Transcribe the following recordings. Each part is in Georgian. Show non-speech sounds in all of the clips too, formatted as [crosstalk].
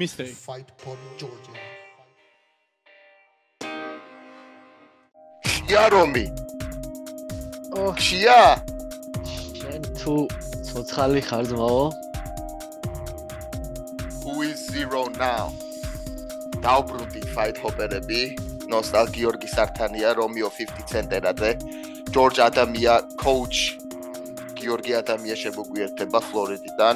mistake. fight for Georgia. იარომი ოჰ, შია შენ თუ ცოცხალი ხარ ძმაო? who is zero now? დაუბრუნდი fight hopper-ები ნოსტალ გიორგი სართანია რომიო 50 ცენტერაძე ჯორჯ ადამია coach. გიორგი ადამია შემოგვიერთება ფლორიდიდან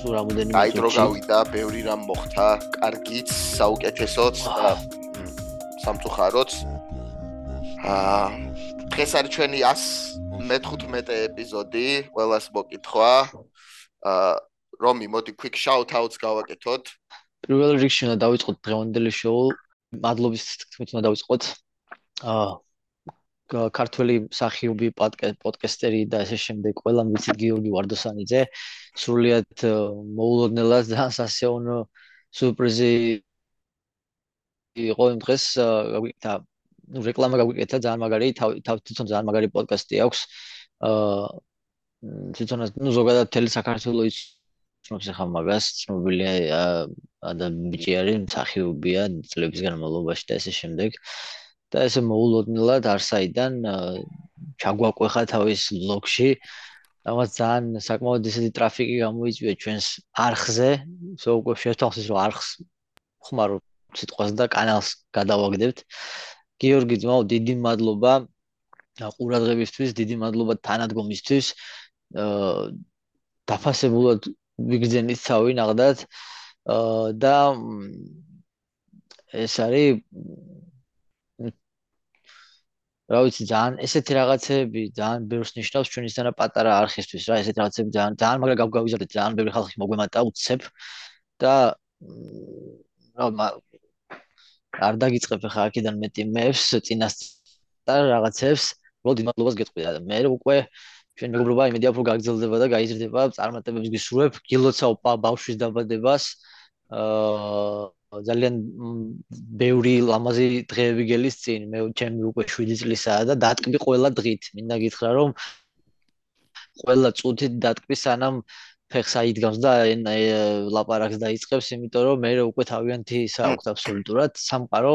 თუ რამოდენიმე აი დრო წუთში? გავიდა ბევრი რამ მოხდა კარგიც საუკეთესოც და მ, სამწუხაროც აა დღეს არის ჩვენი 115 ეპიზოდი ყველას მოკითხვა აა რომი მოდი quick shout outs გავაკეთოთ პირველ რიგში უნდა დავიწყოთ დღევანდელი შოუ. მადლობის თქმით უნდა დავიწყოთ. აა ქართველი მსახიობი პოდკა- პოდკასტერი და ესე შემდეგ ყველამ ვიცით გიორგი ვარდოსანიძე. სრულიად აა, მოულოდნელად ძალიან სასეონო სურპრიზი იყო იმ დღეს აა, და ნუ რეკლამა გაგვიკეთა ძალიან მაგარი თავ თვითონ ძალიან მაგარი პოდკასტი აქვს. აა მ, თვითონაც ნუ ზოგადად თელი საქართველოს იცნობს ახლა მაგას ცნობილია აა, და ბიჭი არის მსახიობია წლების განმავლობაში და ესე შემდეგ და ესე მოულოდნელად არსაიდან აა, ჩაგვაყვეხა თავის ბლოგში ამას ძალიან საკმაოდ ისეთი ტრაფიკი გამოიწვია ჩვენს არხზე. ისე უკვე შევთავაზეთ რომ არხს ხმარო სიტყვას და კანალს გადავაგდებთ. გიორგი ძმაო დიდი მადლობა ყურადღებისთვის დიდი მადლობა თანადგომისთვის. აა დაფასებულად ვიგრძენით თავი ნახდათ აა და ეს არის რა ვიცი ძალიან ესეთი რაღაცები ძალიან ბევრს ნიშნავს ჩვენისთანა პატარა არხისთვის რა ესეთი რაღაცები ძალიან ძალიან მაგრამ გავგავიზარდეთ ძალიან ბევრი ხალხი მოგვემატა უცებ და რა არ დაგიწყებ ახლა აქედან მეტი მეებს წინასწარ რაღაცებს დიდ მადლობას გეტყვი. და მე უკვე ჩვენ მეგობრობა იმედია უფრო გაგრძელდება და გაიზრდება წარმატებებს გისურვებ გილოცავ ბავშვის დაბადებას აა ძალიან ბევრი ლამაზი დღეები გელის წინ. მე ჩემი უკვე 7 წლისაა და დატკბი ყველა დღით. მინდა გითხრა რომ ყველა წუთით დატკბი სანამ ფეხს აიდგამს და ლაპარაკს დაიწყებს იმიტომ რომ მე უკვე თავიანთი საუბრობ აბსოლუტურად. სამყარო.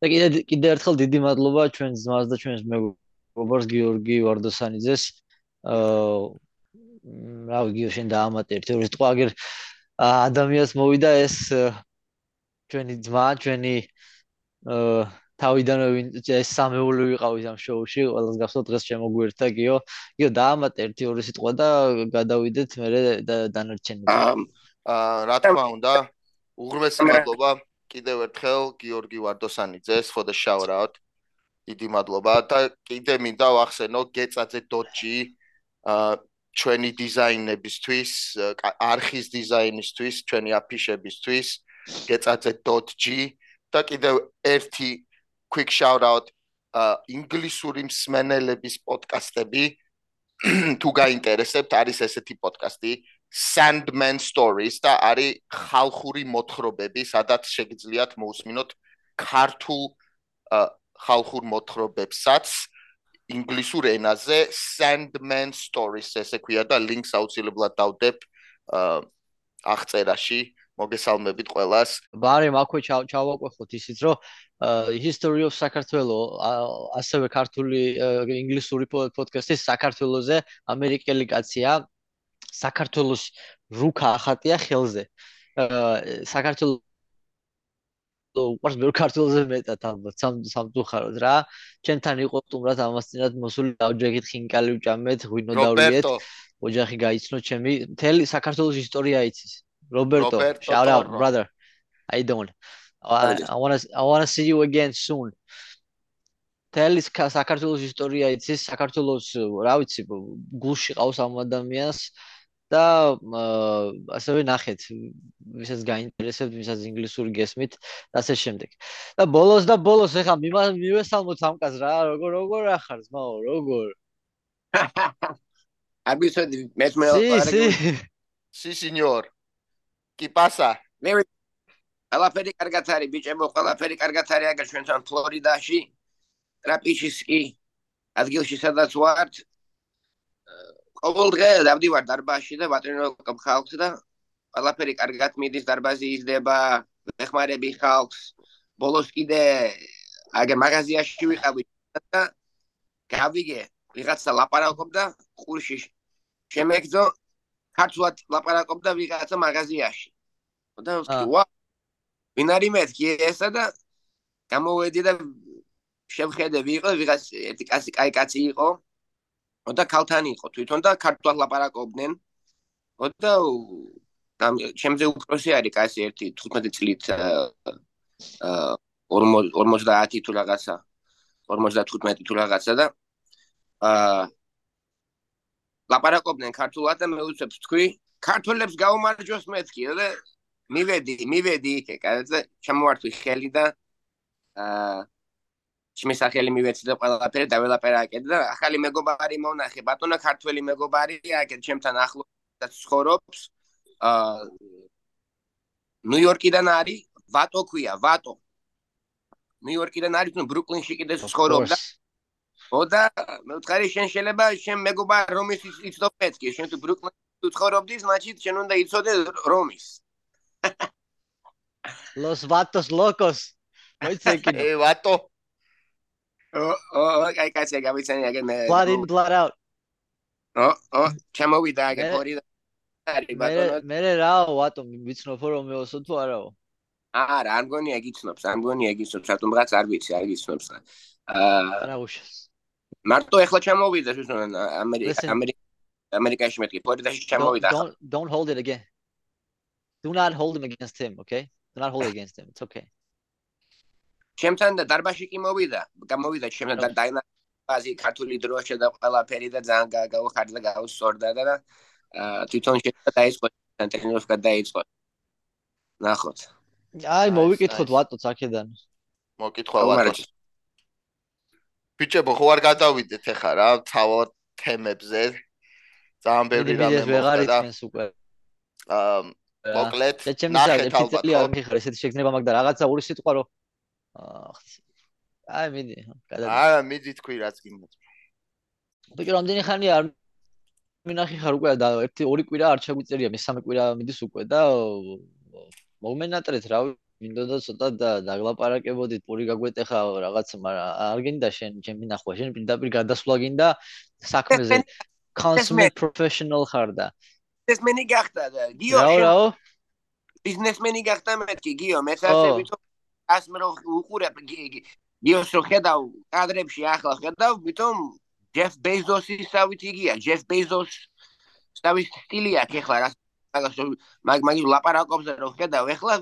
და კიდე კიდე ერთხელ დიდი მადლობა ჩვენ ძმას და ჩვენს მეგობრს გიორგი ვარდოსანიძეს. აა რა ვიცი შენ დაამატე ერთი ორი სიტყვა აგერ ა, ადამიანს მოვიდა ეს ჩვენი ძმა ჩვენი აა თავიდანვე ეს სამეული ვიყავით ამ შოუში ყველას გახსოვთ დღეს შემოგვიერთა გიო გიო დაამატე ერთი ორი სიტყვა და გადავიდეთ მე და დანარჩენები აა რა თქმა უნდა უღრმესი მადლობა. კიდევ ერთხელ გიორგი ვარდოსანიძეს shout out დიდი მადლობა. და კიდე მინდა ვახსენო გეწაძე.g აა ჩვენი დიზაინებისთვის აა, არხის დიზაინისთვის ჩვენი აფიშებისთვის გეწაძე.g და კიდევ ერთი quick shout out აა ინგლისური მსმენელების პოდკასტები [clears throat] თუ გაინტერესებთ არის ესეთი პოდკასტი Sandman Stories და არის ხალხური მოთხრობები, სადაც შეგიძლიათ მოусმინოთ ქართულ ხალხურ მოთხრობებსაც ინგლისურ ენაზე Sandman Stories ესე ქვია და ლინკს აუცილებლად დავდებ აღწერაში. მოგესალმებით ყველას. ბარემ აქვე ჩავ- ჩავაკვეხოთ ისიც რომ history of საქართველოს ასევე ქართული ინგლისური პო- პოდკასტი საქართველოსზე ამერიკელი კაცია საქართველოს რუკა ახატია ხელზე საქართველოს უყურს ბევრ ქართულზე მეტად ალბათ სამ სამწუხაროდ რა. ჩვენთან იყო სტუმრად ამას წინათ მოსული დავჯექით ხინკალი ვჭამეთ ღვინო დავლიეთ რობერტო, ოჯახი გაიცნო ჩემი. მთელი საქართველოს ისტორია იცის. რობერტო shout out brother. How you doing I, I want to I want to see you again soon. მთელი სკა- საქართველოს ისტორია იცის. საქართველოს რა ვიცი გულში ყავს ამ ადამიანს და ასევე ნახეთ ვისაც გაინტერესებთ ვისაც ინგლისური გესმით და ასე შემდეგ. და ბოლოს და ბოლოს ეხლა მივესალმოთ ამ კაცს რა როგორ როგორ ახარ ძმაო როგორ? აბიცოდი მეც მე სი სი სი სინიორ კი პასა მე ყველაფერი კარგად არის ბიჭებო ყველაფერი კარგად არის აგერ ჩვენთან ფლორიდაში ტრაპიჩისკი ადგილში სადაც ვართ ყოველ დღე დავდივარ დარბაზში და ვატრინებ ხალხს და ყველაფერი კარგად მიდის დარბაზი იზრდება მეხმარები ხალხს ბოლოს კიდე აგე მაღაზიაში ვიყავი და გავიგე ვიღაცა ლაპარაკობდა ყურში შემეგძო ქართულად ლაპარაკობდა ვიღაცა მაღაზიაში. და ვთქვი ვა ვინ არის მეთქი ესა და გამოვედი და შევხედე ვიყო ვიღაც ერთი კაცი კაი კაცი იყო და ქალთან იყო თვითონ და ქართულად ლაპარაკობდნენ. და და ჩემზე უკროსი არის კაცი ერთი 15 წლით აა 50 თუ რაღაცა 55 თუ რაღაცა და აა ლაპარაკობდნენ ქართულად და მე უცებ თქვი ქართველებს გაუმარჯოს მეთქი და მივედი მივედი იქ კაცზე ჩამოვართვი ხელი და აა მე სახელი მივეცი და ყველაფერი დაველაპერა აკეთე და ახალი მეგობარი მონახე ბატონო ქართველი მეგობარი აკეთე ჩემთან ახლოდაც ცხოვრობს. აა ნიუ-იორკიდან არის ვატო ქვია ვატო. ნიუ-იორკიდან არის ნუ ბრუკლინში კიდე ცხოვრობდა. ოდა მე ვთქარი შენ შეიძლება შენ მეგობარ რომის იცნობეთ კი შენ თუ ბრუკლინში ცხოვრობდით მაჩი შენ უნდა იცოდე რომის. ლოს ვატოს ლოკოს მოიცე [laughs] კიდე. ვატო. აი კაცი გამიცანი აგენ მე blood in blood out ო ო ჩამოვიდა აგენ ორი არის ბატონო. მე მე რა ვატო ვიცნობ რომ მეოსო თუ არაო არა არ მგონი ეგიცნობს არ მგონი ეგიცნობს რატომ რაღაც არ ვიცი არ იგიცნობს აა რა უშავს მარტო ეხლა ჩამოვიდა შენ ამერიკა ამერიკა ამერიკაში მეთქი ფლორიდაში ჩამოვიდა. don't don't hold it again. Do not hold him against him okay? Do not hold against him it's okay ჩემთან და დარბაში კი მოვიდა, გამოვიდა ჩემთან და დაინა ბაზი ქართული დროშა და ყველაფერი და ძალიან გავხარდა და გავსწორდა და თვითონ შედა დაიწყო ტრენიროვკა დაიწყო. ნახოთ. აი მოვიკითხოთ ვატოც აქედან. მოკითხვა ვატოც. ბიჭებო, ხო არ გადავიდეთ ახლა რა, თავად თემებზე. ძალიან ბევრი რამე მოხდა და აა მოკლედ ნახეთ ალბათ. მიხარ ესეთი შეგრძნება მაგ და რაღაცა ორი სიტყვა რომ აი მიდი გადადი არა მიდი თქვი რაც გინდა ბიჭო რამდენი ხანი არ მინახი ხარ უკვე და ერთი ორი კვირა არ ჩაგვიწერია მესამე კვირა მიდის უკვე და მომენატრეთ რა მინდოდა ცოტა და დაგლაპარაკებოდით პური გაგვეტეხა რაღაც მაგრამ არ გინდა შენ ჩემი ნახვა შენ პირდაპირ გადასვლა გინდა საქმეზე. consumer professional ხარ და. ეს მენი გახდა და გიო რა რა ბიზნესმენი გახდა მეთქი გიო მეც ასე ვიტო ასმე რო უყურებ გიოს რო ხედავ კადრებში ახლა ხედავ ვითომ ჯეფ ბეზოსის სავით იგია ჯეფ ბეზოს სავით სტილი აქვს ახლა რა მაგ მაგ ლაპარაკობს რო ხედავ ახლა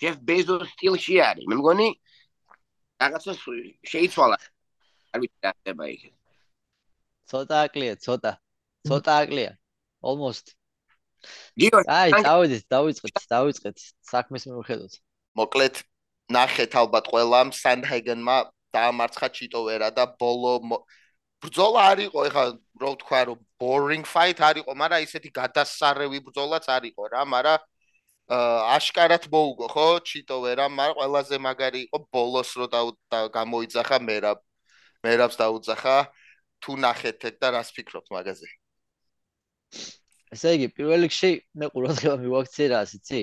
ჯეფ ბეზოს სტილში არის მე მგონი რაღაცა შეიცვალა. არ ვიცი რა ხდება იქ. ცოტა აკლია ცოტა ცოტა აკლია almost. გიო აი დავიწყეთ დავიწყეთ დავიწყეთ საქმის მიუხედავად. მოკლედ ნახეთ ალბათ ყველამ სანდჰეგენმა დაამარცხა ჩიტოვერა და ბოლო ბრძოლა არ იყო ეხლა რო თქვა რომ boring fight არ იყო მაგრამ ისეთი გადასარევი ბრძოლაც არ იყო რა მაგრამ აშკარად მოუგო ხო ჩიტოვერა მაგრამ ყველაზე მაგარი იყო ბოლოს რო გამოიძახა მერაბ მერაბს დაუძახა თუ ნახეთ და რას ფიქრობთ მაგაზე? ესე იგი პირველ რიგში მე ყურადღება მივაქცე რა ასიცი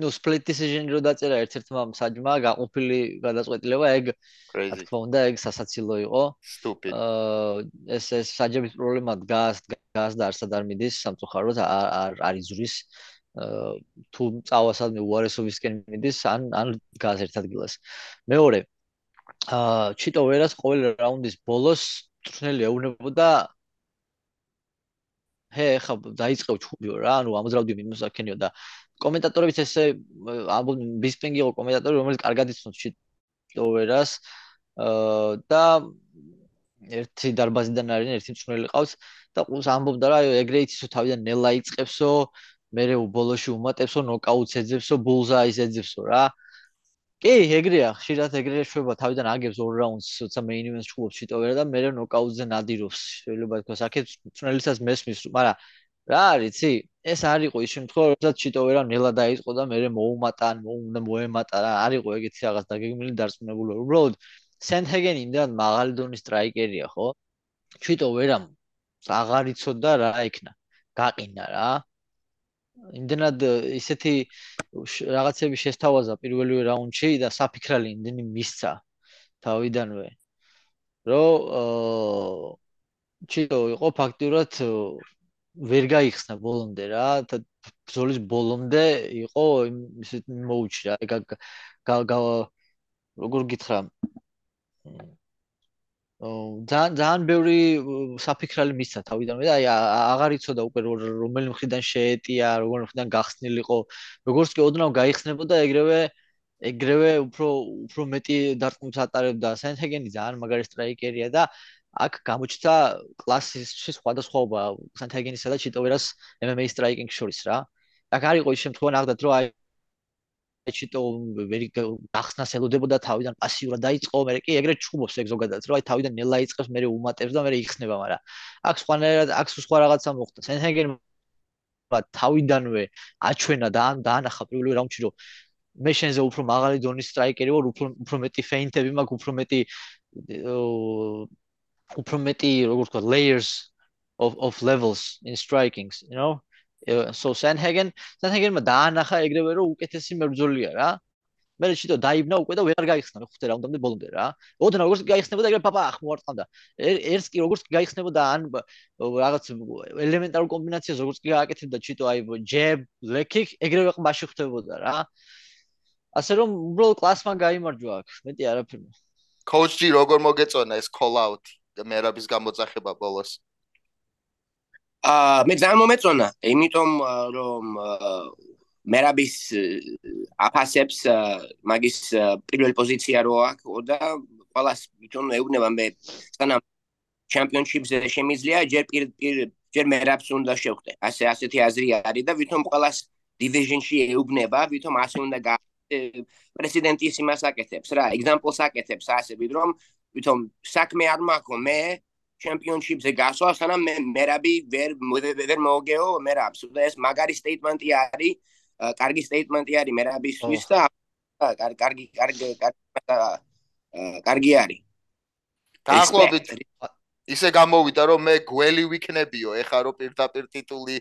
ну split decision რო დაწერა ერთ-ერთმა საჯმა გაყოფილი გადაწყვეტილება ეგ რა თქმა უნდა ეგ სასაცილო იყო. Stupid. აა ეს ეს საჯების პრობლემა დგას დგას და არსად არ მიდის სამწუხაროდ არ არ აა თუ წავასადმე უარესობისკენ მიდის ან ან დგას ერთ ადგილას. მეორე აა ჩიტო ვერას ყოველ რაუნდის ბოლოს წვნელი ეუნებოდა ჰე ხა დაიწყევ ჩუბიო რა ანუ ამოძრავდი მინუს აქენიო და კომენტატორებიც ესე ამბობ ბისპინგი იყო კომენტატორი რომელიც კარგად იცნობს ჩიტოვერას აა და ერთი დარბაზიდან არის ერთი მწვრთნელი ყავს და ყუს ამბობდა რა ეგრე იცისო თავიდან ნელა იწებსო მე რე უბოლოში უმატებსო ნოკაუტს ეძებსო ბულზაის ეძებსო რა კი, ეგრეა, ხშირად ეგრე შვება თავიდან აგებს ორ რაუნდს, როცა მეინ ივენტს ჩხუბობს ჩიტოვერა და მე ნოკაუტზე ნადირობს. შეიძლება თქოს, აქეთ წვნელიცას მესმის, მაგრამ რა არის, იცი? ეს არ იყო ის შემთხვევა, როცა ჩიტოვერა ნელა დაიწყო და მე მოუმატა, მოემატა რა, არ იყო ეგეთი რაღაც დაგეგმილი დარწმუნებული. უბრალოდ სენტჰეგენი იმდან მაღალი დონის სტრაიკერია, ხო? ჩიტოვერამ აღარ იცოდა რა იქნა. გაყინა რა. იმდენად ისეთი რაღაცები შესთავაზა პირველივე რაუნდში და საფიქრალი იმდენი მისცა თავიდანვე რომ ჩიტო იყო ფაქტურად ვერ გაიხსნა ბოლომდე რა ბრძოლის ბოლომდე იყო ისეთ მოუჩი რა როგორ გითხრა ძალიან ძალიან ბევრი საფიქრალი მისცა თავიდანვე და აი აღარ იცოდა უკვე რომელი მხრიდან შეეტია, რომელი მხრიდან გახსნილიყო. როგორც კი ოდნავ გაიხსნებოდა ეგრევე ეგრევე უფრო უფრო მეტი დარტყმებს ატარებდა. სენტჰეგენი ძალიან მაგარი სტრაიკერია და აქ გამოჩნდა კლასის სხვადასხვაობა სენტჰეგენისა და ჩიტოვერას MMA სტრაიკინგ შორის რა. აქ არ იყო ის შემთხვევა ნახდათ რომ აი ჩიტო ვერი გახსნას ელოდებოდა თავიდან პასიურად დაიწყო, მე კი ეგრეთ ჩხუბობს ეგ ზოგადად, რომ აი თავიდან ნელა იწყებს, მე უმატებს და მე იხსნება, მაგრამ აქ სხვანაირად აქ სხვა რაღაცა მოხდა. სენჰეგენ თავიდანვე აჩვენა და დაანახა პირველი რაუნდში, რომ მე შენზე უფრო მაღალი დონის სტრაიკერი ვარ, უფრო უფრო მეტი ფეინტები მაქვს, უფრო მეტი უფრო მეტი, როგორ ვთქვა, layers of of levels in strikings, you know? so Sanhagen Sanhagen-მა დაანახა ეგრევე რომ უკეთესი მებრძოლია რა. მე შეიძლება დაიბნა უკვე და ვერ გაიხსნა მე ხუთე რაუნდამდე ბოლომდე რა. ოდნა როგორც გაიხსნებოდა ეგრე პაპა ახ მოარტყამდა. ერთს კი როგორც გაიხსნებოდა ან რაღაც ელემენტარულ კომბინაციას როგორც კი გააკეთებდა ჩიტო აი leg kick ეგრევე ყმაში ხდებოდა რა. ასე რომ უბრალოდ კლასმა გამოიმარჯვა აქ. მეტი არაფერი. coach G როგორ მოგეწონა ეს call out მერაბის გამოძახება ბოლოს? აა მე ძალიან მომეწონა, იმიტომ რომ მერაბის აფასებს მაგის პირველი პოზიცია რო აქვს და ყველას თვითონ ეუბნება მე სანამ ჩემპიონშიპზე შემიძლია ჯერ პირ პირ ჯერ მერაბს უნდა შევხვდე. ასე ასეთი აზრი არის და თვითონ ყველას დივიზიონში ეუბნება, თვითონ ასე უნდა გა პრეზიდენტის იმას აკეთებს რა, ეგზამპლს აკეთებს ასე ვიდრე თვითონ საქმე არ მაქვს მე ჩემპიონშიპზე გასვლა, სანამ მე მერაბი ვერ ვერ მოგეო მერაბს. და ეს მაგარი სტეიტმენტი არის, კარგი სტეიტმენტი არის მერაბისთვის და კარგი კარგი კარგი არის. დაახლოებით ისე გამოვიდა რომ მე გველი ვიქნებიო, ეხა რომ პირდაპირ ტიტული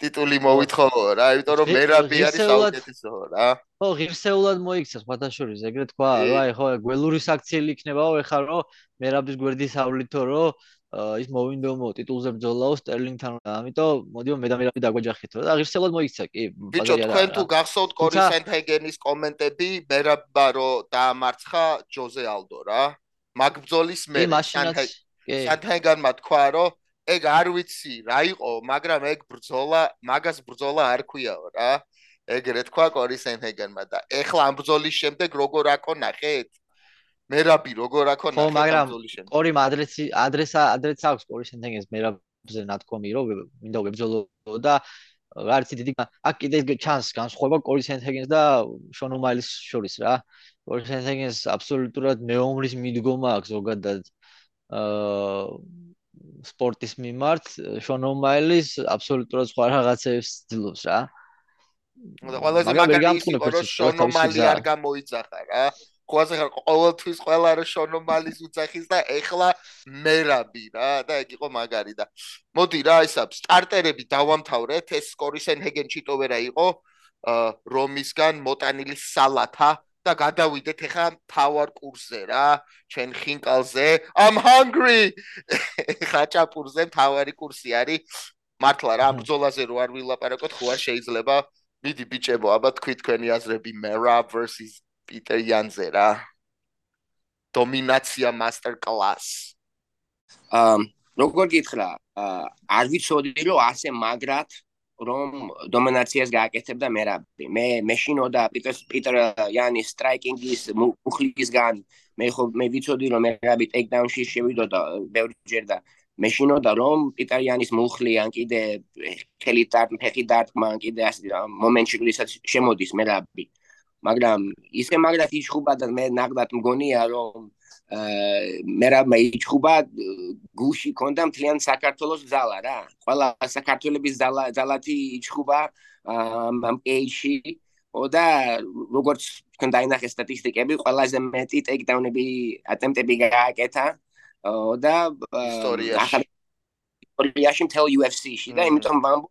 ტიტული მოვითხოვო რა, იმიტომ რომ მერაბი არის საუკეთესო რა. ხო, ღირსეულად მოიქცა სხვადასხვა, ეგრეთ თქვა, რა, ეხა გველური საქციელი იქნებაო, ეხა რომ მერაბის გვერდის ავლითო რომ ის მოვინდომო ტიტულზე ბრძოლაო სტერლინგთან ამიტომ მოდიო მე და მე რაფი დაგვეჯახითო და ღირსეულად მოიქცა კი ბიჭო თქვენ თუ გახსოვთ კორი სენტჰეგენის კომენტები მერაბა რო დაამარცხა ჯოზე ალდო რა. მაგ ბრძოლის მე სენტჰეგენმა თქვა რომ ეგ არ ვიცი რა იყო მაგრამ ეგ ბრძოლა მაგას ბრძოლა არ ქვიაო რა. ეგრე თქვა კორი სენტჰეგენმა და ეხლა ამ ბრძოლის შემდეგ როგორ აკო ნახეთ? მერაბი როგორ აქონა ხო მაგრამ ყორი ადრესი ადრესა ადრესა აქვს ყორი სენტენგენს მერაბზე ნათქვამი რომ მინდა ვებძოლო და არც დიდი აქ კიდე ჩანს განსხვავება ყორი სენტენგენს და შონუმაილის შორის რა. ყორი სენტენგენს აბსოლუტურად მეომრის მიდგომა აქვს ზოგადად. აა სპორტის მიმართ შონუმაილის აბსოლუტურად სხვა რაღაცებს ძილობს რა. და ყველაზე მაგარი იყო რომ შონუმალი არ გამოიძახა რა. ყველაზე ხარ ყოველთვის ყველა რო შონომალის უძახის და ეხლა მერაბი რა და ეგ იყო მაგარი და მოდი რა ისა სტარტერები დავამთავრეთ ეს სკორისენჰეგენ ჩიტოვერა იყო რომისგან მოტანილი სალათა და გადავიდეთ ეხლა თავარ კურსზე რა ჩვენ ხინკალზე. I'm hungry! ხაჭაპურზე თავარი კურსი არის. მართლა რა ბრძოლაზე რო არ ვილაპარაკოთ ხო არ შეიძლება მიდი ბიჭებო აბა თქვი თქვენი აზრები mera versus პიტერ იანზე რა. დომინაცია მასტერ კლას აა როგორ გითხრა? არ ვიცოდი რომ ასე მაგრად რომ დომინაციას გააკეთებდა მერაბი მე მეშინოდა პიტერ პიტერ იანის სტრაიკინგის მუხლისგან. მე ხო მე ვიცოდი რომ მერაბი ტეიქდაუნში შევიდოდა ბევრჯერ და მეშინოდა რომ პიტერ იანის მუხლი ან კიდე ხელი დარტ ფეხი დარტ მან კიდე ასე მომენტში როდესაც შემოდის მერაბი მაგრამ ისე მაგრად იჩხუბა და მე ნახდათ მგონია რომ მე რა მე იჩხუბა გუში კონდა მთლიან საქართველოს ზალა რა. ყველა საქართველოს ზალა ზალათი იჩხუბა ამ ეიში და როგორც თქვენ დაინახე სტატისტიკები ყველაზე მეტი ტეიქდაუნები ატემპტები გააკეთა. და ისტორიაში. ისტორიაში მთელ UFC-ში და იმიტომ ვამბობ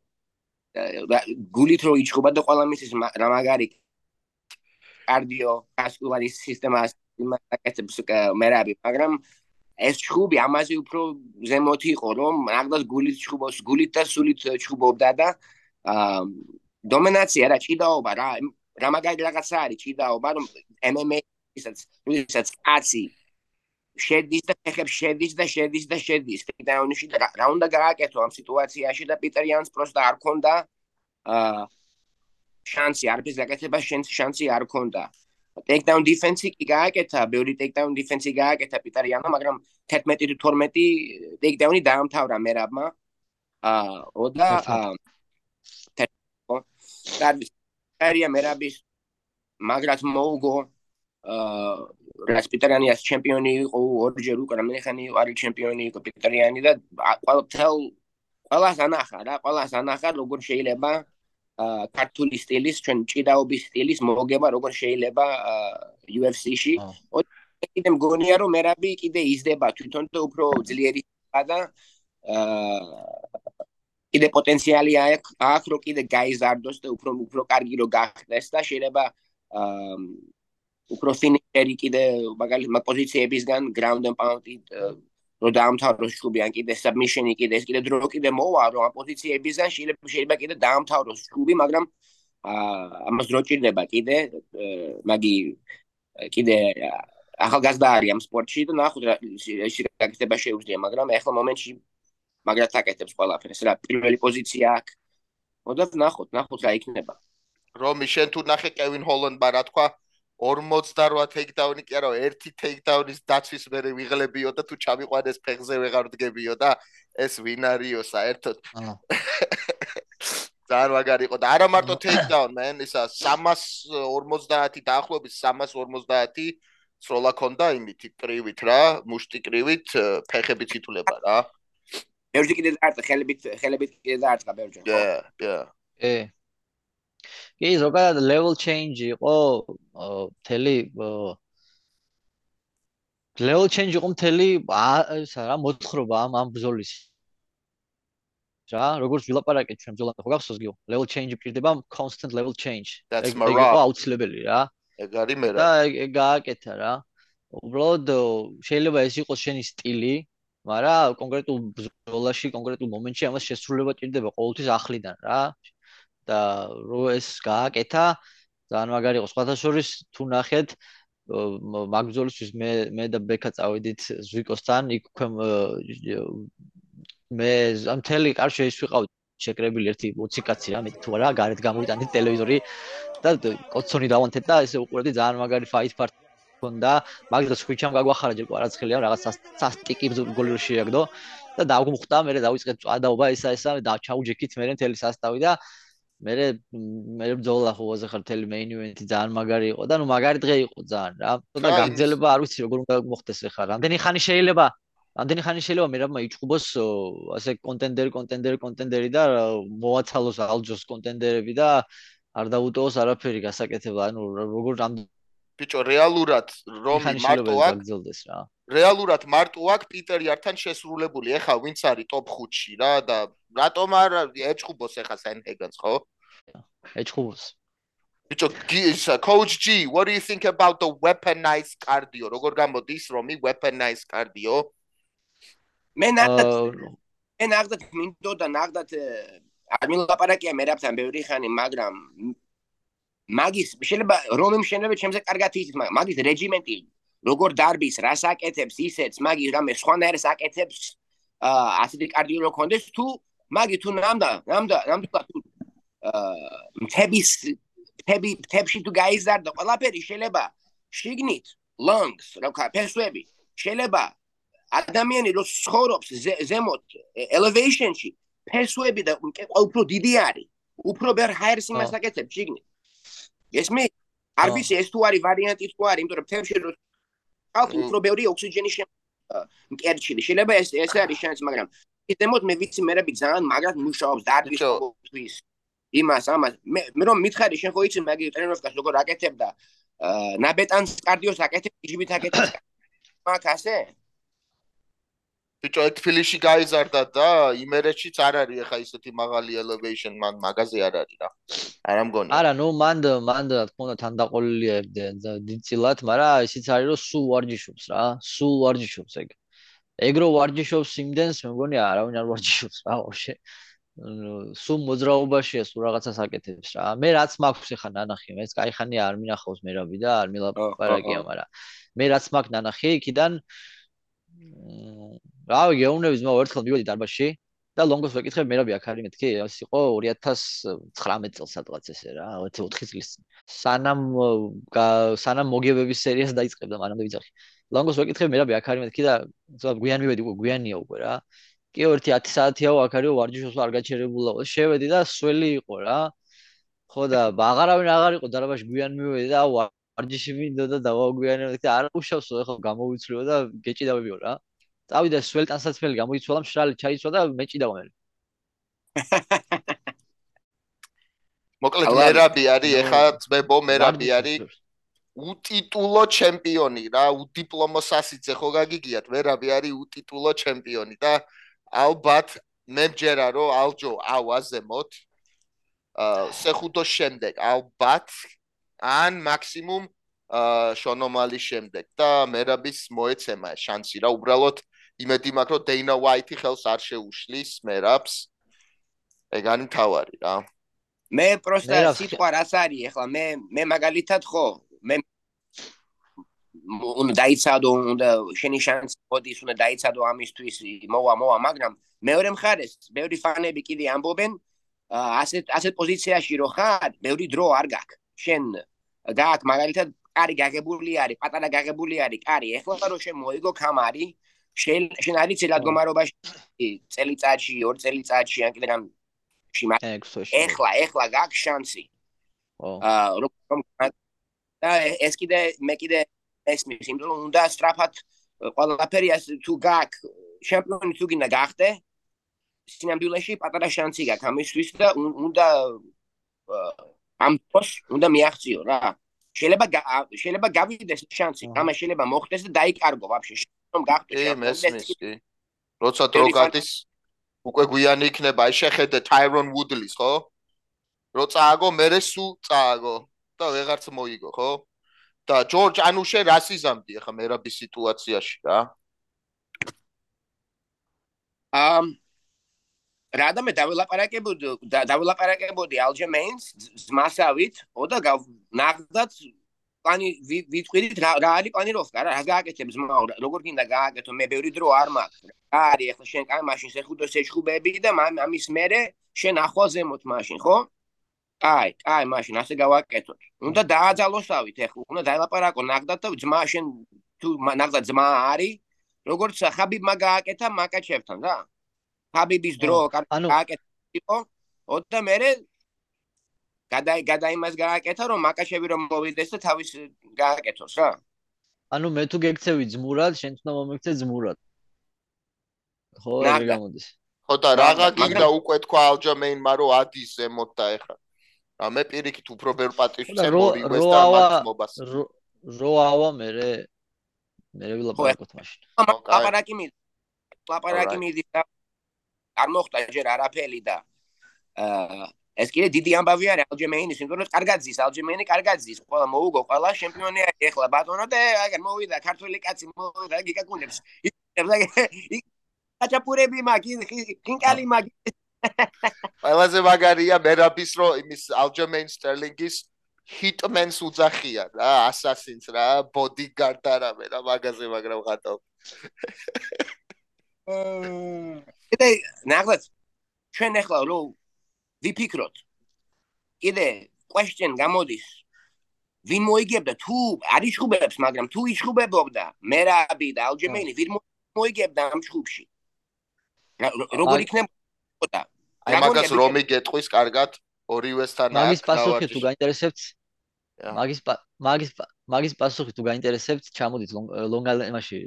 გულით რო იჩხუბა და ყველა მისის რა მაგარი კარდიო ვასკულარი სისტემას იმაკეთებს მერაბი მაგრამ ეს ჩხუბი ამაზე უფრო ზემოთ იყო რომ მაგდას გულით ჩხუბოს გულით და სულით ჩხუბობდა და აა დომინაცია რა ჭიდაობა რა რა მაგარი რაღაცა არის ჭიდაობა რომ MMA ისაც კაცი შედის და ფეხებს შედის და შედის და შედის ტეიქდაუნში და რა უნდა გააკეთო ამ სიტუაციაში და პიტერ იანს პროსტა არ ქონდა აა შანსი არაფერს გაკეთება შენს შანსი არ ქონდა ტეიქდაუნ დიფენსი კი გააკეთა ბევრი ტეიქდაუნ დიფენსი გააკეთა პიტერ იანმა მაგრამ 11 თუ 12 ტეიქდაუნი დაამთავრა მერაბმა. აა და კარგი კარია მერაბის მაგრად მოუგო. აა რაც პიტერიანის ჩემპიონი იყო ორჯერ უკვე რამეხანი არის ჩემპიონი იყო პიტერიანი და ყველაფერ ყველას ანახა რა ყველას ანახა როგორ შეიძლება აა ქართული სტილის ჩვენ ჭიდაობის სტილის მოგება როგორ შეიძლება UFC-ში. კიდე მგონია რომ მერაბი კიდე იზრდება თვითონ და უფრო ძლიერი და აა კიდე პოტენციალი აქვს რომ კიდე გაიზარდოს და უფრო უფრო კარგი რო გახდეს და შეიძლება აა უფრო ფინიშერი კიდე მაგალითად მაგ პოზიციებისგან ground and pound რო დაამთავროს ჯგუფი ან კიდე submission-ი კიდე ეს კიდე დრო კიდე მოვა რომ ამ პოზიციებისგან შეიძლება შეიძლება კიდე დაამთავროს ჯგუფი მაგრამ აა ამას დრო ჭირდება კიდე მაგი კიდე ახალგაზრდა არის ამ სპორტში და ნახოთ რა გაკეთება შეუძლია მაგრამ ახლა მომენტში მაგრად აკეთებს ყველაფერს რა პირველი პოზიცია აქვს მოდა ნახოთ ნახოთ რა იქნება. რომი შენ თუ ნახე კევინ ჰოლანდმა რა თქვა 48 ტეიქდაუნი კი არა ერთი ტეიქდაუნის დაცვის მერე ვიღლებიო და თუ ჩამიყვანეს ფეხზე ვეღარ დგებიო და ეს ვინ არისო საერთოდ. ძალიან მაგარი იყო და არა მარტო ტეიქდაუნ მენ ისა 350 დაახლოებით 350 სროლა ქონდა იმით კრივით რა მუშტი კრივით ფეხებით ითულება რა. ბევრი კიდე დაარტყა ხელებით ხელებით კიდე დაარტყა ბევრი ხო? კი კი კი ზოგადად level change იყო მთელი level change იყო მთელი ისა რა მოთხრობა ამ ამ ბზოლის რა როგორც ვილაპარაკეთ ჩვენ ბზოლამდე ხო გახსოვს გიო? level change პირდება constant level change. ეგ იყო აუცილებელი რა. ეგ არის მე რა. და ეგ გააკეთა რა. უბრალოდ შეიძლება ეს იყოს შენი სტილი მაგრამ კონკრეტულ ბზოლაში კონკრეტულ მომენტში ამას შესრულება ჭირდება ყოველთვის ახლიდან რა. და რო ეს გააკეთა ძალიან მაგარი იყო. სხვათა შორის თუ ნახეთ მაგზოლისთვის მე მე და ბექა წავედით ზვიკოსთან იქ ქვემ მე ამ თელი კარში ის ვიყავ შეკრებილი ერთი 20 კაცი რა მე თუ არა გარეთ გამოვიტანეთ ტელევიზორი და კოცონი დავანთეთ და ესე უყურებდი ძალიან მაგარი ფაით პარტ ქონდა მაგდროს ხვიჩამ გაგვახარა ჯერ კვარაცხელია რაღაც სასტიკი გოლი შეაგდო და დაგვმხვდა მე დავიწყეთ წვადაობა ესა ესა და ჩაუჯექით მე მთელი სასტავი და მე მე ბძოლა ხო ვაზე ხარ თელი მეინ ივენთი ძალიან მაგარი იყო და ნუ მაგარი დღე იყო ძალიან რა. და გაგზელება არ ვიცი როგორ უნდა მოხდეს ახლა რამდენი ხანი შეიძლება რამდენი ხანი შეიძლება მე რა მაიჭუბოს ასე კონტენდერი კონტენდერი კონტენდერი და მოაცალოს ალჯოს კონტენდერები და არ დაუტოვოს არაფერი გასაკეთება. ანუ როგორ რამდენი ბიჭო რეალურად რომ მარტო აქ რეალურად მარტო აქ პიტერ იართან შესრულებული. ეხა ვინც არის ტოპ 5-ში რა და რატომ არ ეჭხუბოს ეხა სენჰეგანს ხო? ეჭხუბოს ბიჭო coach G what do you think about the weaponized cardio? როგორ გამოდის რომი weaponized cardio? მე ნახეთ. მე ნახეთ მინდო და ნახეთ არ მილაპარაკია მე რაფთან ბევრი ხანი მაგრამ მაგის შეიძლება რომიმ შეიძლება ჩემზე კარგად მაგრამ მაგის რეჯიმენტი როგორ დარბის რას აკეთებს ისეც მაგის რამე სხვანაირს აკეთებს აა ასეთი კარდიო რო კონდეს თუ მაგი თუ ნამდა ნამდა ნამდა თუ აა მთების მთები მთებში თუ გაიზარდა ყველაფერი შეიძლება შიგნით lungs რა ვქა ფესვები შეიძლება ადამიანი რო ცხოვრობს ზემოთ elevationში ფესვები და უფრო დიდი არის უფრო ბერ ჰაერს იმას აკეთებს შიგნით. ესმე არ ვიცი ეს თუ არის ვარიანტი თუ არის, იმიტომ რომ თემში რო ალბათ უფრო ბევრი ოქსიჯენი შემკერჩილი. შეიძლება ეს ეს არის შანსი, მაგრამ ისემოთ მე ვიცი მერები ძალიან მაგრად მუშაობს დარბის თვის. იმას ამას. მე მე რომ მითხარი შენ ხო იცი მაგი ტრენიროვკას როგორ აკეთებდა? ნაბეტანს კარდიოს აკეთებს ჯიბით აკეთებს. [coughs] მაგ ასე ბიჭო თბილისში გაიზარდა და იმერეთშიც არ არის ახლა ისეთი მაღალი elevation მან მაგაზე არ არის რა არა მგონი არა ნუ მანდ მანდ რა თქმა უნდა თანდაყოლილია დიდწილად მაგრამ ისიც არის რომ სულ ვარჯიშობს რა სულ ვარჯიშობს ეგ ეგ რო ვარჯიშობს იმდენს მე მგონი არავინ არ ვარჯიშობს რა ვაფშე სულ მოძრაობაშია სულ რაღაცას აკეთებს რა მე რაც მაქვს ახლა ნანახი მე ეს кай ხანი არ მინახავს მერაბი და არ მილაპარაკია მაგრამ მე რაც მაქვს ნანახი იქიდან რა გეუნების მე ერთხელ მივედი დარბაზში და ლონგოს ვეკითხე მერაბი აქ არის მეთქი ეს იყო 2019 წელს სადღაც ესე რა 24 წლის. სანამ სანამ მოგებების სერიას დაიწყებდა მანამდე ვიძახი. ლონგოს ვეკითხე მერაბი აქ არის მეთქი და ზოგადად გვიან მივედი უკვე გვიანია უკვე რა. კი ერთი 10 საათიაო აქ არისო ვარჯიშობს არ გაჩერებულა შევედი და სველი იყო რა. ხო და აღარავინ აღარ იყო დარბაზში გვიან მივედი და ვარჯიში მინდოდა და დავაგვიანებდი და არ უშავსო ეხლა გამოვიცვლიო და გეჭიდავებიო რა წავიდა სველი ტანსაცმელი გამოიცვალა მშრალი ჩაიცვა და მეჭიდავა მე [laughs] მოკლედ მერაბი არის ეხლა ძმებო მერაბი არის უტიტულო ჩემპიონი რა უდიპლომო სასიძე ხო გაგიგიათ. მერაბი არის უტიტულო ჩემპიონი და ალბათ მე მჯერა რომ ალჯო ავაზემოთ აა სეხუთოს შემდეგ ალბათ ან მაქსიმუმ აა შონომალის შემდეგ და მერაბის მოეცემა შანსი რა უბრალოდ იმედი მაქვს რომ დეინა ვაიტი ხელს არ შეუშლის მერაბს ეგანი თავარი რა. მე პროსტა სიტყვა რას არის ახლა? მე მე მაგალითად ხო მე უნდა დაიცადო უნდა შენი შანსი მოდის უნდა დაიცადო ამისთვის მოვა მოვა მაგრამ მეორე მხარეს ბევრი ფანები კიდე ამბობენ ასეთ ასეთ პოზიციაში რო ხარ ბევრი დრო არ გაქვს. შენ გაქვს მაგალითად კარი გაგებული არის პატარა გაგებული არის კარი ეხლა რო შენ მოიგო კამარი შენ შენ არის ცელადგომარობაში წელიწადში ორ წელიწადში ან კიდე რამ შიმა ეხლა ეხლა გაქვს შანსი აა რომ და ეს კიდე მე კიდე ესმის იმიტომ რომ უნდა სტრაფად ყველაფერი ასე თუ გაკ ჩემპიონი თუ გინდა გახდე სინამდვილეში პატარა შანსი გაქვს ამისთვის და უნდა ამ პოს უნდა მიაღწიო რა. შეიძლება შეიძლება გავიდეს შანსი ამა შეიძლება მოხდეს და დაიკარგო ვაფშე რომ გახდე ჩემპიონი როცა დრო გადის უკვე გვიანი იქნება აი შეხედე ტაირონ ვუდლის ხო? რო წააგო მე სულ წააგო და ვეღარც მოიგო ხო? და ჯორჯ ანუშე რას იზამდი ახლა მერაბის სიტუაციაში რა? ამ რადამე დავილაპარაკებოდი დავილაპარაკებოდი ალჯემეინს ზმასავით ოდა ნახდათ პანი ვიტყვით რა რა არის პანიროვკა რა რა გააკეთებ ზმაო როგორ გინდა გააკეთო მე ბევრი დრო არ მაქვს რა არის ახლა შენ კაი მაშინ შეხუდო შეჩხუბები და ამის მერე შენ ახვალზემოთ მაშინ ხო აი, აი, მაშინ ასე გავაკეთოთ. უნდა დააძალოსავით ეხლა, უნდა დაილაპარაკო ნაგდად და ძმა შენ თუ ნაგდად ძმა არის, როგორც ხაბიბმა გააკეთა მაკაჩევთან, რა? ხაბიბის დრო გააკეთა, ოდა მე გადაი გადაიმას გააკეთა რომ მაკაშევი რომ მოვიდეს და თავის გააკეთოს რა. ანუ მე თუ გეკცევი ძმურად, შენ თუნდა მომექცე ძმურად. ხო, რა გამოდის? ხო და რაღა გინდა უკვე თქვა ალჯამეინმა რომ ადის ზემოთ და ეხლა. ა მე პირიქით უფრო ბევრ პატივს ვცემ ორივეს და მათმობას რო ავა მე მე ვილაპარაკოთ მაშინ ლაპარაკი მიდი ლაპარაკი მიდი და არ მოხდა ჯერ არაფერი და აა ეს კიდე დიდი ამბავი არის ალჯემეინი იმიტომ რომ კარგად ზის ალჯემეინი კარგად ზის ყველა მოუგო ყველა ჩემპიონი არის ეხლა ბატონო და აგერ მოვიდა ქართული კაცი მოვიდა გიკაკუნებს აჭაპურები მაგი ხინკალი მაგი ყველაზე მაგარია მერაბის რო იმის ალჯემეინ სტერლინგის ჰიტმენს უძახია რა ასასინს რა ბოდიგარდ არა მე რა მაგაზე მაგრამ ხატო კიდე ნახეთ ჩვენ ახლა რო ვიფიქროთ. კიდე question გამოდის. ვინ მოიგებდა? თუ არ იშუბებს მაგრამ თუ იშუბებობდა მერაბი და ალჯემეინი ვინ მოიგებდა ამ ჯგუფში? როგორ იქნება? ხოდა აი მაგას რომი გეტყვის კარგად ორივესთან აქ მაგის პასუხი თუ გაინტერესებთ? მაგის მაგის მაგის პასუხი თუ გაინტერესებთ, ჩამოდით ლონგალ იმაში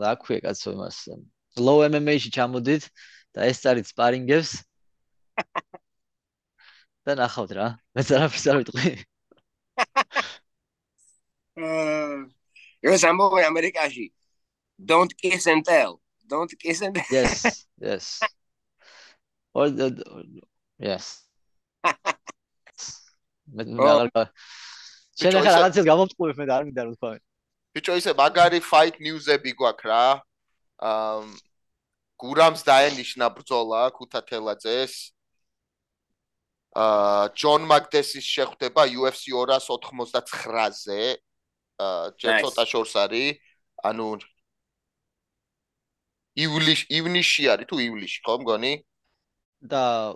რა ქვია კაცო იმას? Low MMA-ში ჩამოდით და ეს წარით სპარინგებს და ნახავთ რა. მე ზარაფის არ ვიტყვი. აა ეს ამბობენ ამერიკაში. Don't kiss and tell. Don't kiss and tell. Yes, yes. Or the yes. მე მე შენ ახლა რაღაცას გამომწყობ მე არ მინდა რომ თქვა. ბიჭო ისე მაგარი fight news-ები გვაქვს რა. აა გურამს დაენიშნა ბრძოლა ქუთათელაძეს. აა ჯონ მაგდესის შეხვდება UFC 289-ზე. აა ჯერ ცოტა შორს არის. ანუ ივლისში ივნისში არის თუ ივლისში ხო მგონი? და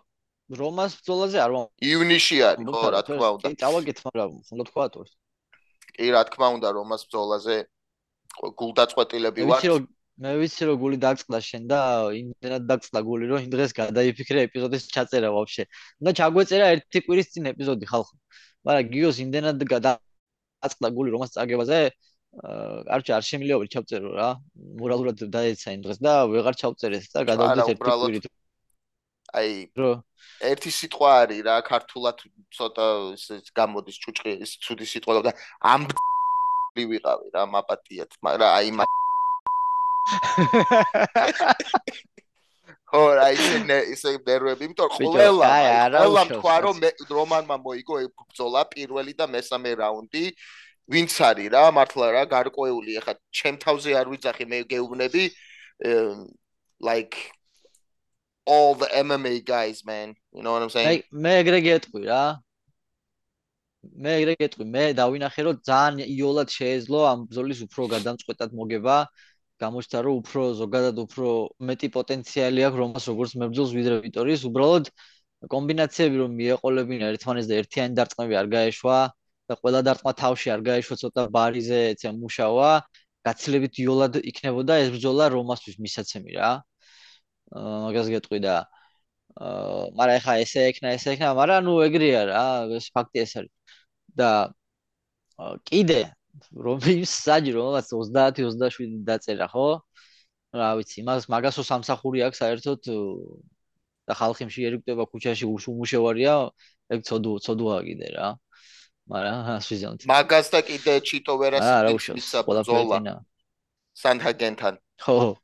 რომას ბრძოლაზე არ ვამ ივნისში არის ხო რა თქმა უნდა კი წავაგეთ მაგრამ უნდა თქვა თუ კი რა თქმა უნდა რომას ბრძოლაზე გულდაწყვეტილები ვარ მე ვიცი რომ გული დაგწყდა შენ და იმდენად დაგწყდა გული რომ იმ დღეს გადაიფიქრე ეპიზოდის ჩაწერა ვაფშე. უნდა ჩაგვეწერა ერთი კვირის წინ ეპიზოდი ხალხო. მაგრამ გიოს იმდენად გადაწყდა გული რომას წაგებაზე არჩა არ შემიძლია ჩავწერო რა. მორალურად დაეცა იმ დღეს და ვეღარ ჩავწერეს და გადავდეთ ერთი კვირით. აი რო ერთი სიტყვა არის რა ქართულად ცოტა ის გამოდის ჭუჭყი ის ცუდი სიტყვა და ამ ვიყავი რა მაპატიათ მაგრამ აი მა [laughs] ხო რა ისე ისე ნერვები იმიტომ ყველა ყველა თქვა რომ რომანმა მოიგო ბრძოლა პირველი და მესამე რაუნდი. ვინც არის რა მართლა რა გარკვეული ეხა ჩემ თავზე არ ვიძახი მე გეუბნები. Like all the MMA guys man. You know what i'm saying? მე ეგრე გეტყვი რა. მე ეგრე გეტყვი. მე დავინახე რომ ძალიან იოლად შეეძლო ამ ბზოლის უფრო გადამწყვეტად მოგება გამოჩნდა რომ უფრო ზოგადად უფრო მეტი პოტენციალი აქვს რომას როგორც მებრძოლს ვიდრე ვიტორიის. უბრალოდ კომბინაციები რომ მიეყოლებინა ერთმანეთს და ერთიანი დარტყმები არ გაეშვა და ყველა დარტყმა თავში არ გაეშვა ცოტა ბარიზე ეცე მუშავა გაცილებით იოლად იქნებოდა ეს ბრძოლა რომასთვის მისაცემი რა. მაგას გეტყვი და აა მაგრამ ეხა ესე ექნა ესე ექნა მაგრამ ნუ ეგრეა რა ეს ფაქტი ეს არის. და კიდე რომ ის საჯრო რაღაც 30-27 დაწერა ხო? რა ვიცი მას მაგასო სამსახური აქვს საერთოდ და ხალხი შეერიგდება ქუჩაში უშუმუშევარია ეგ ცოდუ ცოდუა კიდე რა. მაგრამ ასვიზონთ მაგას და კიდე ჩიტო ვერას ისა ბძოლა სანჰაგენთან ხო.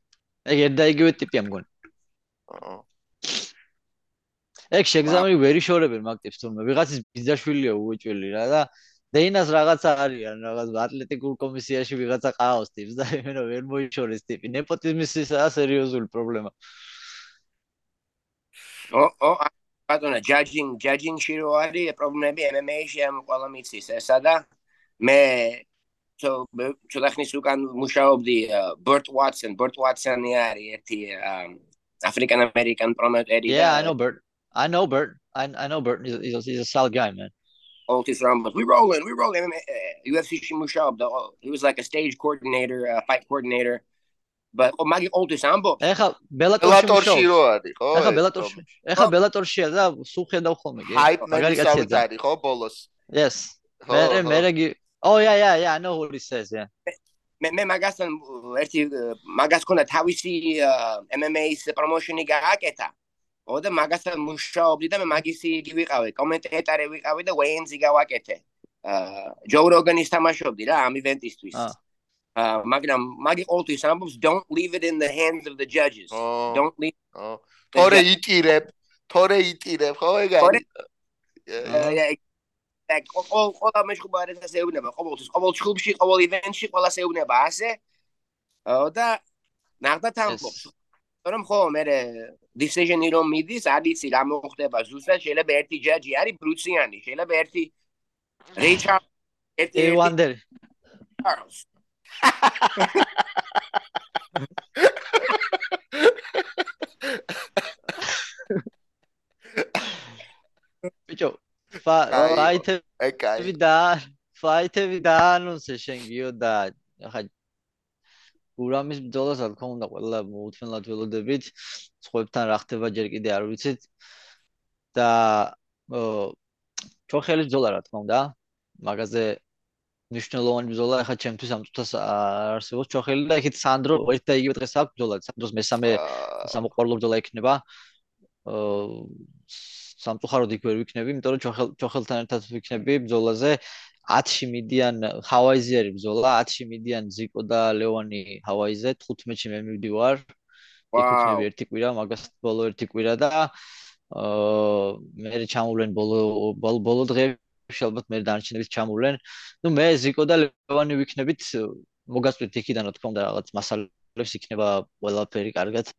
ეგ ერთ და იგივე ტიპია მგონი. ეგ შეგზამი ვერი შორებენ მაგ ტიპს თუმცა ვიღაცის ბიზაშვილია უეჭველი რა და დეინას რაღაცა არიან რაღაც ატლეტიკურ კომისიაში ვიღაცა ყავს ტიპს და იმენა ვერ მოიშორეს ტიპი ნეპოტიზმის ისა სერიოზული პრობლემა ო ო ბატონო ჯაჯინგ ჯაჯინგში რო არის პრობლემები MMA-ში ამ ყველა მიცის ესა და მე so so დახნის უკან მუშაობდი ბერტ ვატსონ ბერტ ვატსონი არის ერთი African American promoter. Yeah, I know Bert. I know Bert. I I know Bert. He's, he's, a, he's a solid guy, man. Otis Ramos. We rolling. We rolling. UFC Shimushab. He was like a stage coordinator, a fight coordinator. But oh, მაგი Otis ამბობს. ეხა ბელატორში რო არის, ხო? ეხა ბელატორში. ეხა ბელატორშია და სულ ხედავ ხოლმე, კი? მაგარი კაცია არის, ხო, ბოლოს. Yes. მე მე რეგი Oh yeah yeah yeah I know what he says yeah. მე მე მაგასთან ერთი მაგას ქონდა თავისი MMA-ის პრომოშენი გააკეთა. ო და მაგასთან მუშაობდი და მე მაგისი იგი ვიყავი, კომენტატორი ვიყავი და ვეინზი გავაკეთე. აა ჯო როგანის თამაშობდი რა ამ ივენტისთვის. აა მაგრამ მაგი ყოველთვის ამბობს don't leave it in the hands of the judges. don't leave. თორე იტირებ, თორე იტირებ, ხო ეგ არის. აა და ყოველ ყოველ მეშხუბარეს ასე ეუბნება ყოველთვის ყოველ ჩხუბში ყოველ ივენტში ყოველას ეუბნება ასე და ნახდა თამბობს რომ ხო მე decision-ი რომ მიდის არიცი რა მოხდება ზუსტად შეიძლება ერთი ჯაჯი არის ბრუციანი შეიძლება ერთი რეიჩარდ ერთი ვანდერ ბიჭო ფაიტები და ფაიტები და ანონსე შენ გიო და ახლა გურამის ბრძოლას რა თქმა უნდა ყველა მოუთმენლად ველოდებით სხვებთან რა ხდება ჯერ კიდე არ ვიცით. და ჩოხელის ბრძოლა რა თქმა უნდა. მაგაზე ნიშნულოვანი ბრძოლა ახლა ჩემთვის ამ წუთას არსებობს. ჩოხელი და ეხეთ სანდრო ერთ და იგივე დღეს აქვს ბრძოლა სანდროს მესამე სამოყვარულო ბრძოლა იქნება სამწუხაროდ იქ ვერ ვიქნები იმიტომ რომ ჩოხელ ჩოხელთან ერთად ვიქნები ბრძოლაზე 10-ში მიდიან ჰავაიზე არის ბრძოლა 10-ში მიდიან ზიკო და ლეონი ჰავაიზე 15-ში მე მივდივარ ვიქნები ერთი კვირა მაგას ბოლო ერთი კვირა და აა მე ჩამოვლენ ბოლო ბოლო დღეებში ალბათ მე დანარჩენებიც ჩამოვლენ. ნუ მე ზიკო და ლევანი ვიქნებით მოგასწრით იქიდან რა თქმა უნდა რაღაც მასალებს იქნება ყველაფერი კარგად.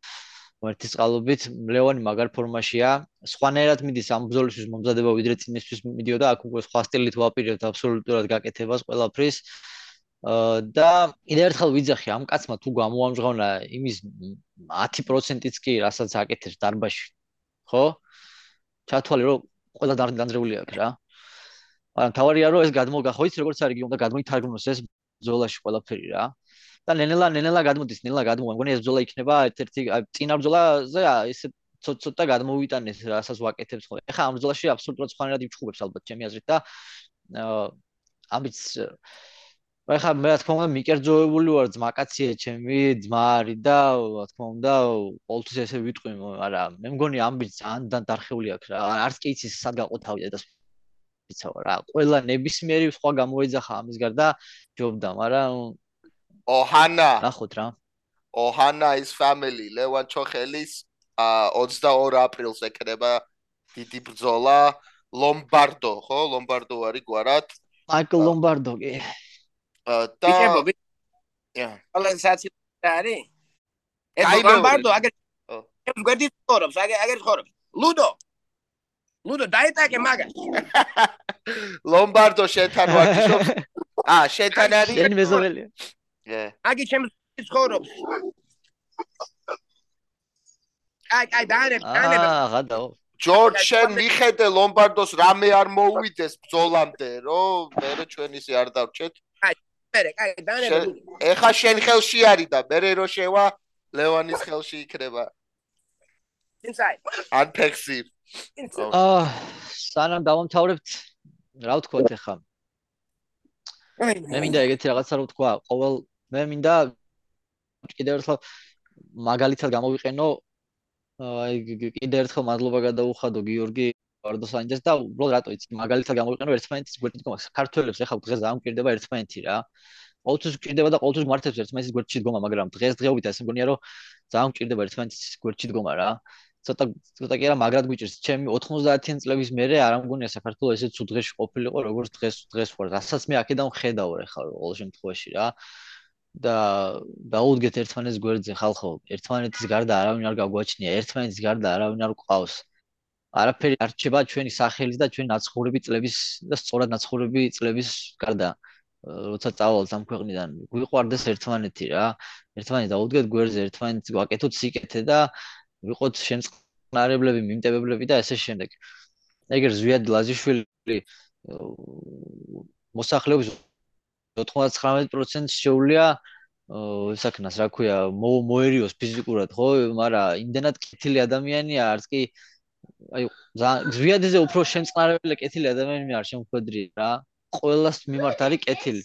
წყალობით ლევანი მაგარ ფორმაშია. სხვანაირად მიდის ამ ბრძოლისთვის მომზადება ვიდრე წინისთვის მიდიოდა, აქ უკვე სხვა სტილით ვაპირებთ აბსოლუტურად გაკეთებას ყველაფრის. და კიდევ ერთხელ ვიძახი ამ კაცმა თუ გამოამჟღავნა იმის 10%-იც კი რასაც აკეთებს დარბაში. ხო? ჩათვალე რომ ყველა დანძრეული აქვს რა. მაგრამ თავარია რომ ეს გადმოგა ხო იცი როგორც არის უნდა გადმოითარგმნოს ეს ბზოლაში ყველაფერი რა და ნენელა ნენელა გადმოდის ნენელა გადმოგა მგონი ეს ბზოლა იქნება ერთ-ერთი წინა ბზოლაზე ესე ცოტა გადმოვიტანეს რასაც ვაკეთებს ხო ეხლა ამ ბზოლაში აბსოლუტურად სხვანაირად იფჩხუბებს ალბათ ჩემი აზრით და ამიც ეხლა მე რა თქმა უნდა მიკერძოებული ვარ ძმაკაციე ჩემი ძმა არის და რა თქმა უნდა ყოველთვის ესე ვიტყვი მაგრამ მე მგონი ამბიც ძალიან დარხეული აქვს რა არც კი იცის სად გაყოთავია და იცავ რა ყველა ნებისმიერი სხვა გამოეძახა ამის გარდა ჯობდა მაგრამ ოჰანა ნახოთ რა? ოჰანა is family. ლევან ჩოხელის 22 აპრილს ეკრება დიდი ბრძოლა. ლომბარდო ხო? ლომბარდო არის გვარად. მაიკლ ლომბარდო კი. და ია. ალენ საცი არის? ეს ლომბარდო აგერ ეს გვერდი ხორობს აგერ აგერ ხორობს ლუდო! ლუდო დაიტაკე მაგას. [laughs] ლომბარდო შეთან ვარჯიშობს. [laughs] ა შეთან არის შენ მეზობელია აგი ჩემს ცხოვრობს. აი აი დაანებ დაანებ. აა გადაო ჯორჯ შენ მიხედე ლომბარდოს რამე არ მოუვიდეს ბძოლამდე რომ მე რო ჩვენ ისე არ დავრჩეთ აი მე აი დაანებ. ეხა შენ ხელში არის და მე რო შევა ლევანის ხელში იქნება. Inside. ან ფექსი აა სანამ დავამთავრებთ რა ვთქვათ ახლა მე მინდა ეგეთი რაღაცა რა ვთქვა ყოველ მე მინდა კიდევ ერთხელ მაგალითად გამოვიყენო აი კიდევ ერთხელ მადლობა გადაუხადო გიორგი ვარდოსანიძეს და უბრალოდ რატო იცი მაგალითად გამოვიყენო ერთმანეთის გვერდით გომას. ქართველებს ახლა დღეს დამკვირდება ერთმანეთი რა. ყოველთვის გვჭირდება და ყოველთვის მართებს ერთმანეთის გვერდში დგომა მაგრამ დღეს დღეობით ასე მგონია რომ ძალიან გვჭირდება ერთმანეთის გვერდში დგომა რა. ცოტა ცოტა კი არა მაგრად გვიჭირს. ჩემი 90-იან წლების მერე არ ამგონია საქართველოს ესე ცუდ დღეში ყოფილიყო როგორც დღეს დღეს ვარ. რასაც მე აქედან ხედავ ახლა ყოველ შემთხვევაში რა და დაუდგეთ ერთმანეთს გვერდზე ხალხო. ერთმანეთის გარდა არავინ არ გაგვაჩნია. ერთმანეთის გარდა არავინ არ ყავს. არაფერი არ რჩება ჩვენი სახელის და ჩვენი ნაცხოვრები წლების და სწორად ნაცხოვრები წლების გარდა. როცა წავალთ ამ ქვეყნიდან გვიყვარდეს ერთმანეთი რა. ერთმანეთი დაუდგეთ გვერდზე ერთმანეთს გვაკეთოთ სიკეთე და ვიყოთ შემწყნარებლები, მიმტებებლები და ესე შემდეგ. ეგერ ზვიად ლაზიშვილი მოსახლეობის 99% შეუულია ისაკნას, რა ქვია, მოერიოს ფიზიკურად, ხო, მაგრამ იმდენად კეთილი ადამიანია, არც კი აი ზვიადზე უფრო შემწყნარებელი კეთილი ადამიანი არ შემოხვედრი რა. ყოველას მიმართ არის კეთილი.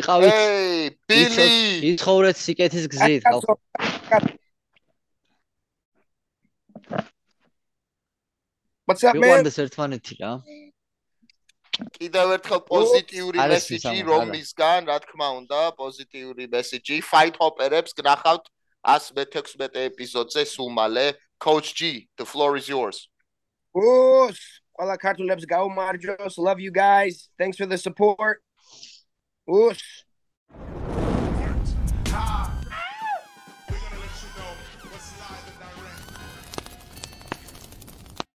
იყავით. ეი, ბილი. იცხოვრეთ სიკეთის გზით, ხალხო. What's up man? ვიყავდეს ერთმანეთი რა. კიდევ ერთხელ პოზიტიური მესიჯი რომისგან, რა თქმა უნდა, პოზიტიური მესიჯი. Fight Hopper-ებს გნახავთ 116 ეპიზოდზე სულ მალე. Coach G, the floor is yours. ოს, ყველა ქართულებს გაუმარჯოს. Love you guys. Thanks for the support. ოს.